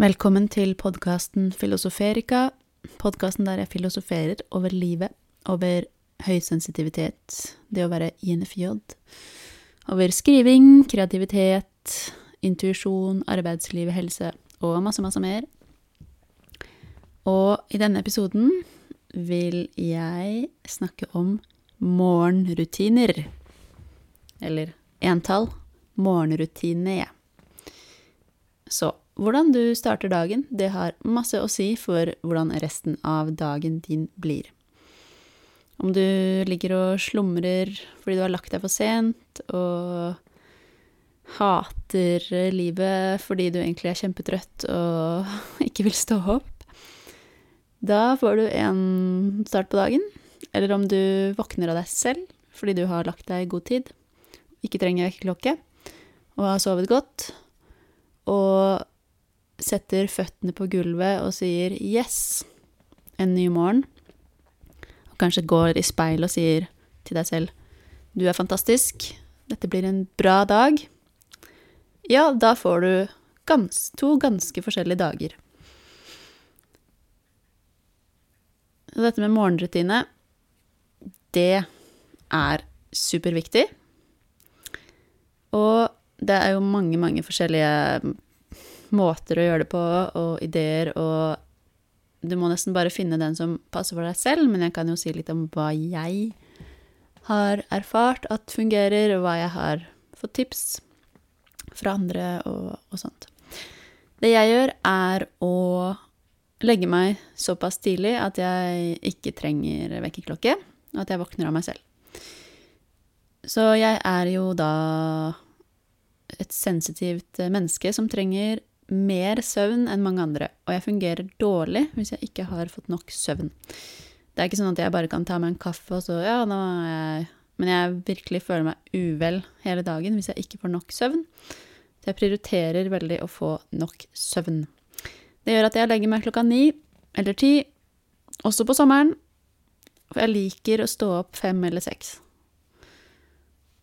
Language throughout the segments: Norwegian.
Velkommen til podkasten Filosoferika, podkasten der jeg filosoferer over livet, over høysensitivitet, det å være INFJ, over skriving, kreativitet, intuisjon, arbeidsliv, helse og masse, masse mer. Og i denne episoden vil jeg snakke om morgenrutiner. Eller entall morgenrutine. Så hvordan du starter dagen, det har masse å si for hvordan resten av dagen din blir. Om du ligger og slumrer fordi du har lagt deg for sent, og hater livet fordi du egentlig er kjempetrøtt og ikke vil stå opp, da får du en start på dagen. Eller om du våkner av deg selv fordi du har lagt deg i god tid, ikke trenger vekkerklokke, og har sovet godt, og setter føttene på gulvet og sier 'yes', en ny morgen, og kanskje går i speil og sier til deg selv 'du er fantastisk', dette blir en bra dag, ja, da får du gans to ganske forskjellige dager. Og dette med morgenrutine, det er superviktig. Og det er jo mange, mange forskjellige måter å gjøre det på, og ideer, og du må nesten bare finne den som passer for deg selv, men jeg kan jo si litt om hva jeg har erfart at fungerer, og hva jeg har fått tips fra andre og, og sånt. Det jeg gjør, er å legge meg såpass tidlig at jeg ikke trenger vekkerklokke, og at jeg våkner av meg selv. Så jeg er jo da et sensitivt menneske som trenger mer søvn enn mange andre, og jeg fungerer dårlig hvis jeg ikke har fått nok søvn. Det er ikke sånn at jeg bare kan ta meg en kaffe og så Ja, nå er jeg Men jeg virkelig føler meg uvel hele dagen hvis jeg ikke får nok søvn. Så jeg prioriterer veldig å få nok søvn. Det gjør at jeg legger meg klokka ni eller ti, også på sommeren. For jeg liker å stå opp fem eller seks.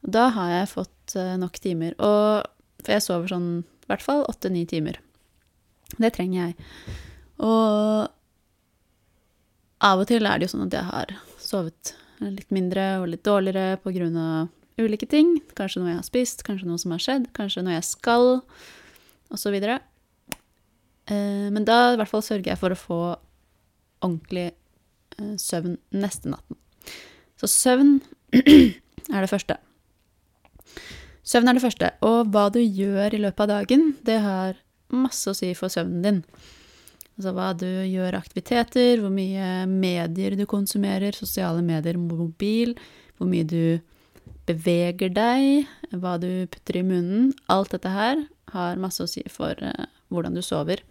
Da har jeg fått eh, nok timer. Og for jeg sover sånn i hvert fall åtte-ni timer. Det trenger jeg. Og av og til er det jo sånn at jeg har sovet litt mindre og litt dårligere av ulike ting. Kanskje noe jeg har spist, kanskje noe som har skjedd, kanskje noe jeg skal, osv. Eh, men da i hvert fall sørger jeg for å få ordentlig eh, søvn neste natten. Så søvn er det første. Søvn er det første, og hva du gjør i løpet av dagen, det har masse å si for søvnen din. Altså hva du gjør aktiviteter, hvor mye medier du konsumerer, sosiale medier, mobil, hvor mye du beveger deg, hva du putter i munnen. Alt dette her har masse å si for uh, hvordan du sover.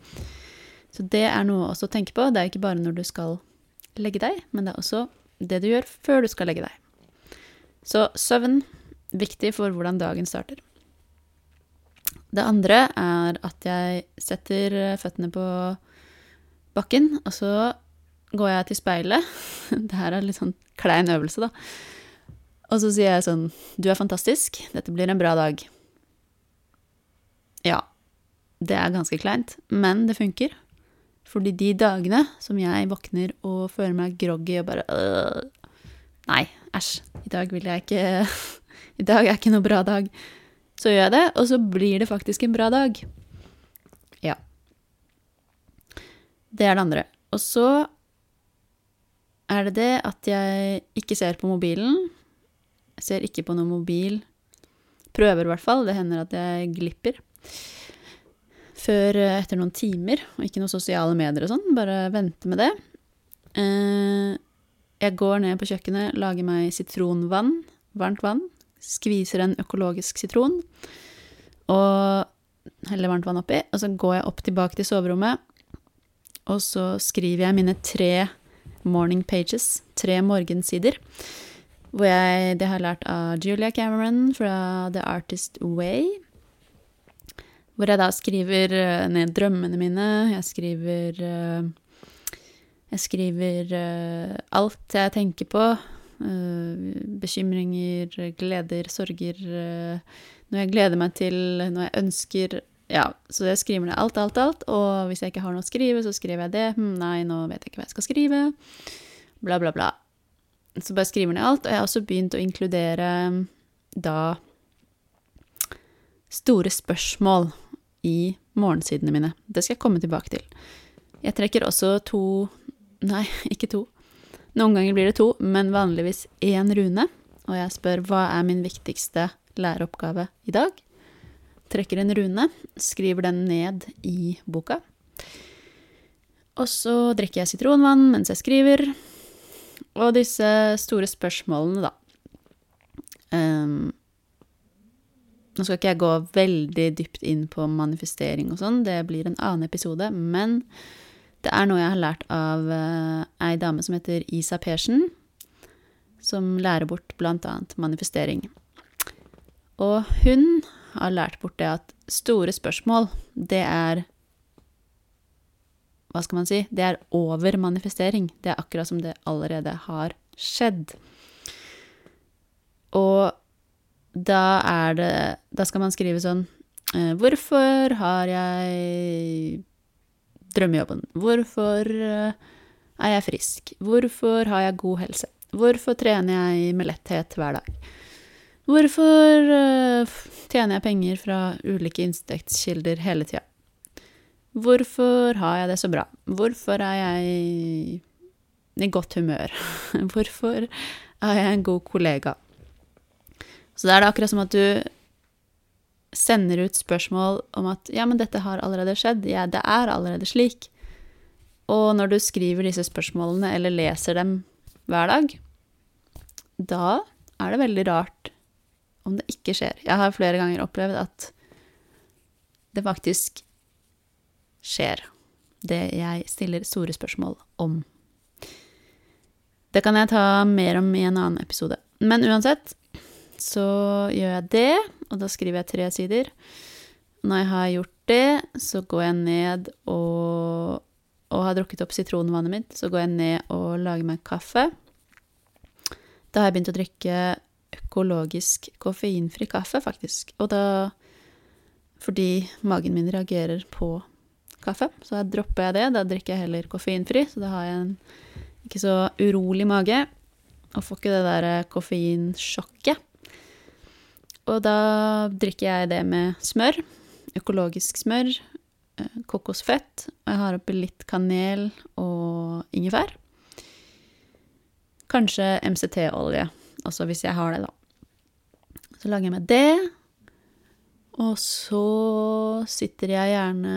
Så det er noe også å tenke på. Det er ikke bare når du skal legge deg, men det er også det du gjør før du skal legge deg. Så søvn Viktig for hvordan dagen starter. Det andre er at jeg setter føttene på bakken, og så går jeg til speilet. Det her er litt sånn klein øvelse, da. Og så sier jeg sånn Du er fantastisk. Dette blir en bra dag. Ja, det er ganske kleint, men det funker. Fordi de dagene som jeg våkner og føler meg groggy og bare øh, Nei, æsj, i dag vil jeg ikke I dag er ikke noe bra dag. Så gjør jeg det, og så blir det faktisk en bra dag. Ja. Det er det andre. Og så er det det at jeg ikke ser på mobilen. Jeg ser ikke på noen mobil. Prøver i hvert fall. Det hender at jeg glipper. Før eh, etter noen timer, og ikke noen sosiale medier og sånn. Bare vente med det. Eh, jeg går ned på kjøkkenet, lager meg sitronvann, varmt vann, skviser en økologisk sitron og heller varmt vann oppi. Og så går jeg opp tilbake til soverommet, og så skriver jeg mine tre morning pages, tre morgensider. Hvor jeg Det har jeg lært av Julia Cameron fra The Artist Way. Hvor jeg da skriver eh, ned drømmene mine. Jeg skriver eh, Jeg skriver eh, alt jeg tenker på. Eh, bekymringer, gleder, sorger. Eh, noe jeg gleder meg til, noe jeg ønsker ja, så jeg skriver ned alt, alt, alt. Og hvis jeg ikke har noe å skrive, så skriver jeg det. Hm, nei, nå vet jeg ikke hva jeg skal skrive. Bla, bla, bla. Så bare skriver ned alt. Og jeg har også begynt å inkludere da store spørsmål i morgensidene mine. Det skal jeg komme tilbake til. Jeg trekker også to Nei, ikke to. Noen ganger blir det to, men vanligvis én rune. Og jeg spør hva er min viktigste læreoppgave i dag? Trekker en rune, skriver den ned i boka. Og så drikker jeg sitronvann mens jeg skriver. Og disse store spørsmålene, da. Um, nå skal ikke jeg gå veldig dypt inn på manifestering og sånn, det blir en annen episode, men det er noe jeg har lært av uh, ei dame som heter Isa Persen, som lærer bort annet manifestering. Og hun har lært bort det at store spørsmål, det er Hva skal man si? Det er over manifestering. Det er akkurat som det allerede har skjedd. Og da er det Da skal man skrive sånn eh, Hvorfor har jeg drømmejobben? Hvorfor eh, er jeg frisk? Hvorfor har jeg god helse? Hvorfor trener jeg med letthet hver dag? Hvorfor uh, tjener jeg penger fra ulike inntektskilder hele tida? Hvorfor har jeg det så bra? Hvorfor er jeg i godt humør? Hvorfor er jeg en god kollega? Så da er det akkurat som at du sender ut spørsmål om at ja, men dette har allerede skjedd, ja, det er allerede slik. Og når du skriver disse spørsmålene eller leser dem hver dag, da er det veldig rart om det ikke skjer. Jeg har flere ganger opplevd at det faktisk skjer, det jeg stiller store spørsmål om. Det kan jeg ta mer om i en annen episode. Men uansett så gjør jeg det, og da skriver jeg tre sider. Når jeg har gjort det, så går jeg ned og, og har drukket opp sitronvannet mitt. Så går jeg ned og lager meg kaffe. Da har jeg begynt å drikke økologisk koffeinfri kaffe, faktisk. Og da Fordi magen min reagerer på kaffe, så da dropper jeg det. Da drikker jeg heller koffeinfri, så da har jeg en ikke så urolig mage. Og får ikke det der koffeinsjokket. Og da drikker jeg det med smør. Økologisk smør. Eh, kokosfett. Og jeg har oppi litt kanel og ingefær. Kanskje MCT-olje Altså hvis jeg har det, da. Så lager jeg meg det. Og så sitter jeg gjerne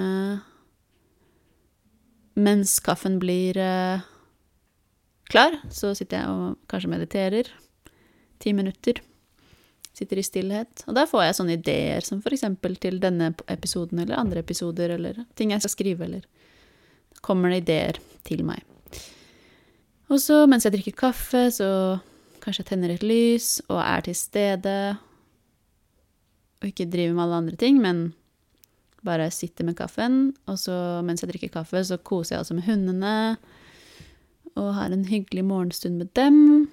Mens kaffen blir eh, klar, så sitter jeg og kanskje mediterer. Ti minutter. Sitter i stillhet. Og da får jeg sånne ideer som eksempel til denne episoden eller andre episoder, eller ting jeg skal skrive, eller kommer det ideer til meg. Og så, mens jeg drikker kaffe, så Kanskje jeg tenner et lys og er til stede. Og ikke driver med alle andre ting, men bare sitter med kaffen. Og så mens jeg drikker kaffe, så koser jeg også med hundene. Og har en hyggelig morgenstund med dem.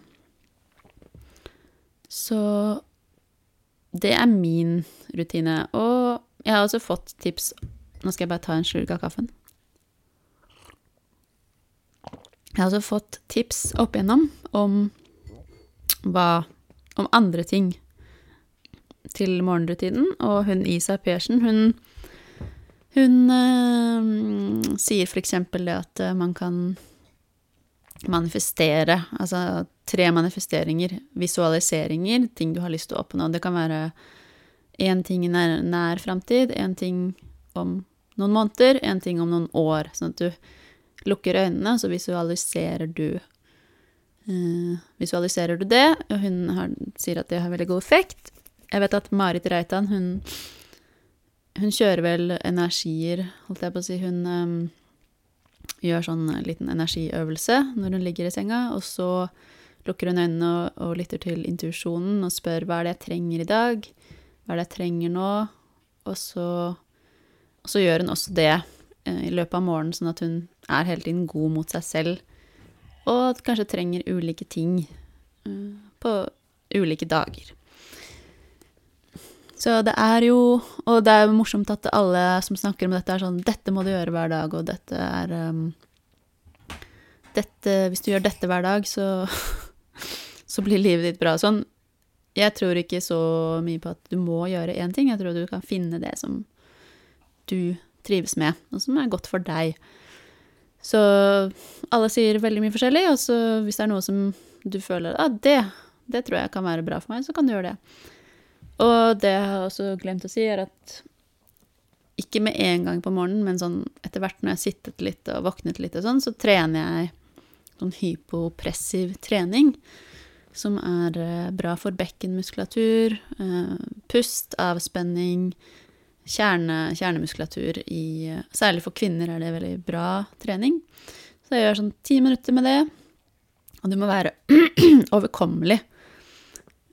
Så det er min rutine. Og jeg har også fått tips Nå skal jeg bare ta en slurk av kaffen. Jeg har også fått tips opp igjennom om hva om andre ting til morgenrutinen. Og hun Isa Persen, hun, hun øh, sier eksempel det at øh, man kan manifestere, altså tre manifesteringer, visualiseringer, ting du har lyst til å oppnå. Det kan være én ting i nær, nær framtid, én ting om noen måneder, én ting om noen år. Sånn at du lukker øynene, så visualiserer du Uh, visualiserer du det, og hun har, sier at det har veldig god effekt. Jeg vet at Marit Reitan, hun, hun kjører vel energier, holdt jeg på å si. Hun um, gjør sånn liten energiøvelse når hun ligger i senga, og så lukker hun øynene og, og lytter til intuisjonen og spør hva er det jeg trenger i dag, hva er det jeg trenger nå, og så, og så gjør hun også det eh, i løpet av morgenen, sånn at hun er hele tiden god mot seg selv og kanskje trenger ulike ting uh, på ulike dager. Så det er jo Og det er morsomt at alle som snakker om dette, er sånn 'Dette må du gjøre hver dag', og dette er um, dette, Hvis du gjør dette hver dag, så, så blir livet ditt bra. Sånn. Jeg tror ikke så mye på at du må gjøre én ting. Jeg tror du kan finne det som du trives med, og som er godt for deg. Så alle sier veldig mye forskjellig, og så hvis det er noe som du føler ah, det, det tror jeg kan være bra for meg, så kan du gjøre det. Og det jeg har også glemt å si, er at ikke med en gang på morgenen, men sånn etter hvert når jeg har sittet litt og våknet litt og sånn, så trener jeg sånn hypopressiv trening. Som er eh, bra for bekkenmuskulatur, eh, pust, avspenning, kjerne, kjernemuskulatur i Særlig for kvinner er det veldig bra trening. Så jeg gjør sånn ti minutter med det. Og du må være overkommelig.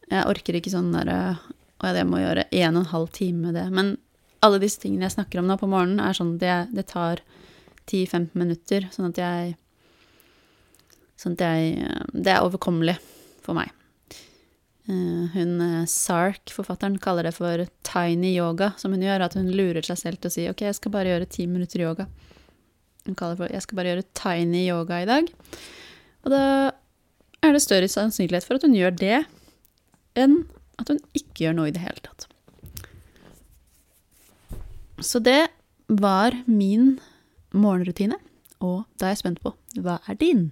Jeg orker ikke sånn derre Ja, jeg må gjøre en og en halv time med det. Men alle disse tingene jeg snakker om nå på morgenen, er sånn det, det tar 10-15 minutter, sånn at jeg Sånn at jeg Det er overkommelig for meg. Eh, hun eh, Sark, forfatteren, kaller det for tiny yoga, som hun gjør, at hun lurer seg selv til å si ok, jeg skal bare gjøre ti minutter yoga. Hun kaller det for jeg skal bare gjøre tiny yoga i dag. Og da er det større sannsynlighet for at hun gjør det, enn at hun ikke gjør noe i det hele tatt. Så det var min morgenrutine, og da er jeg spent på hva er din?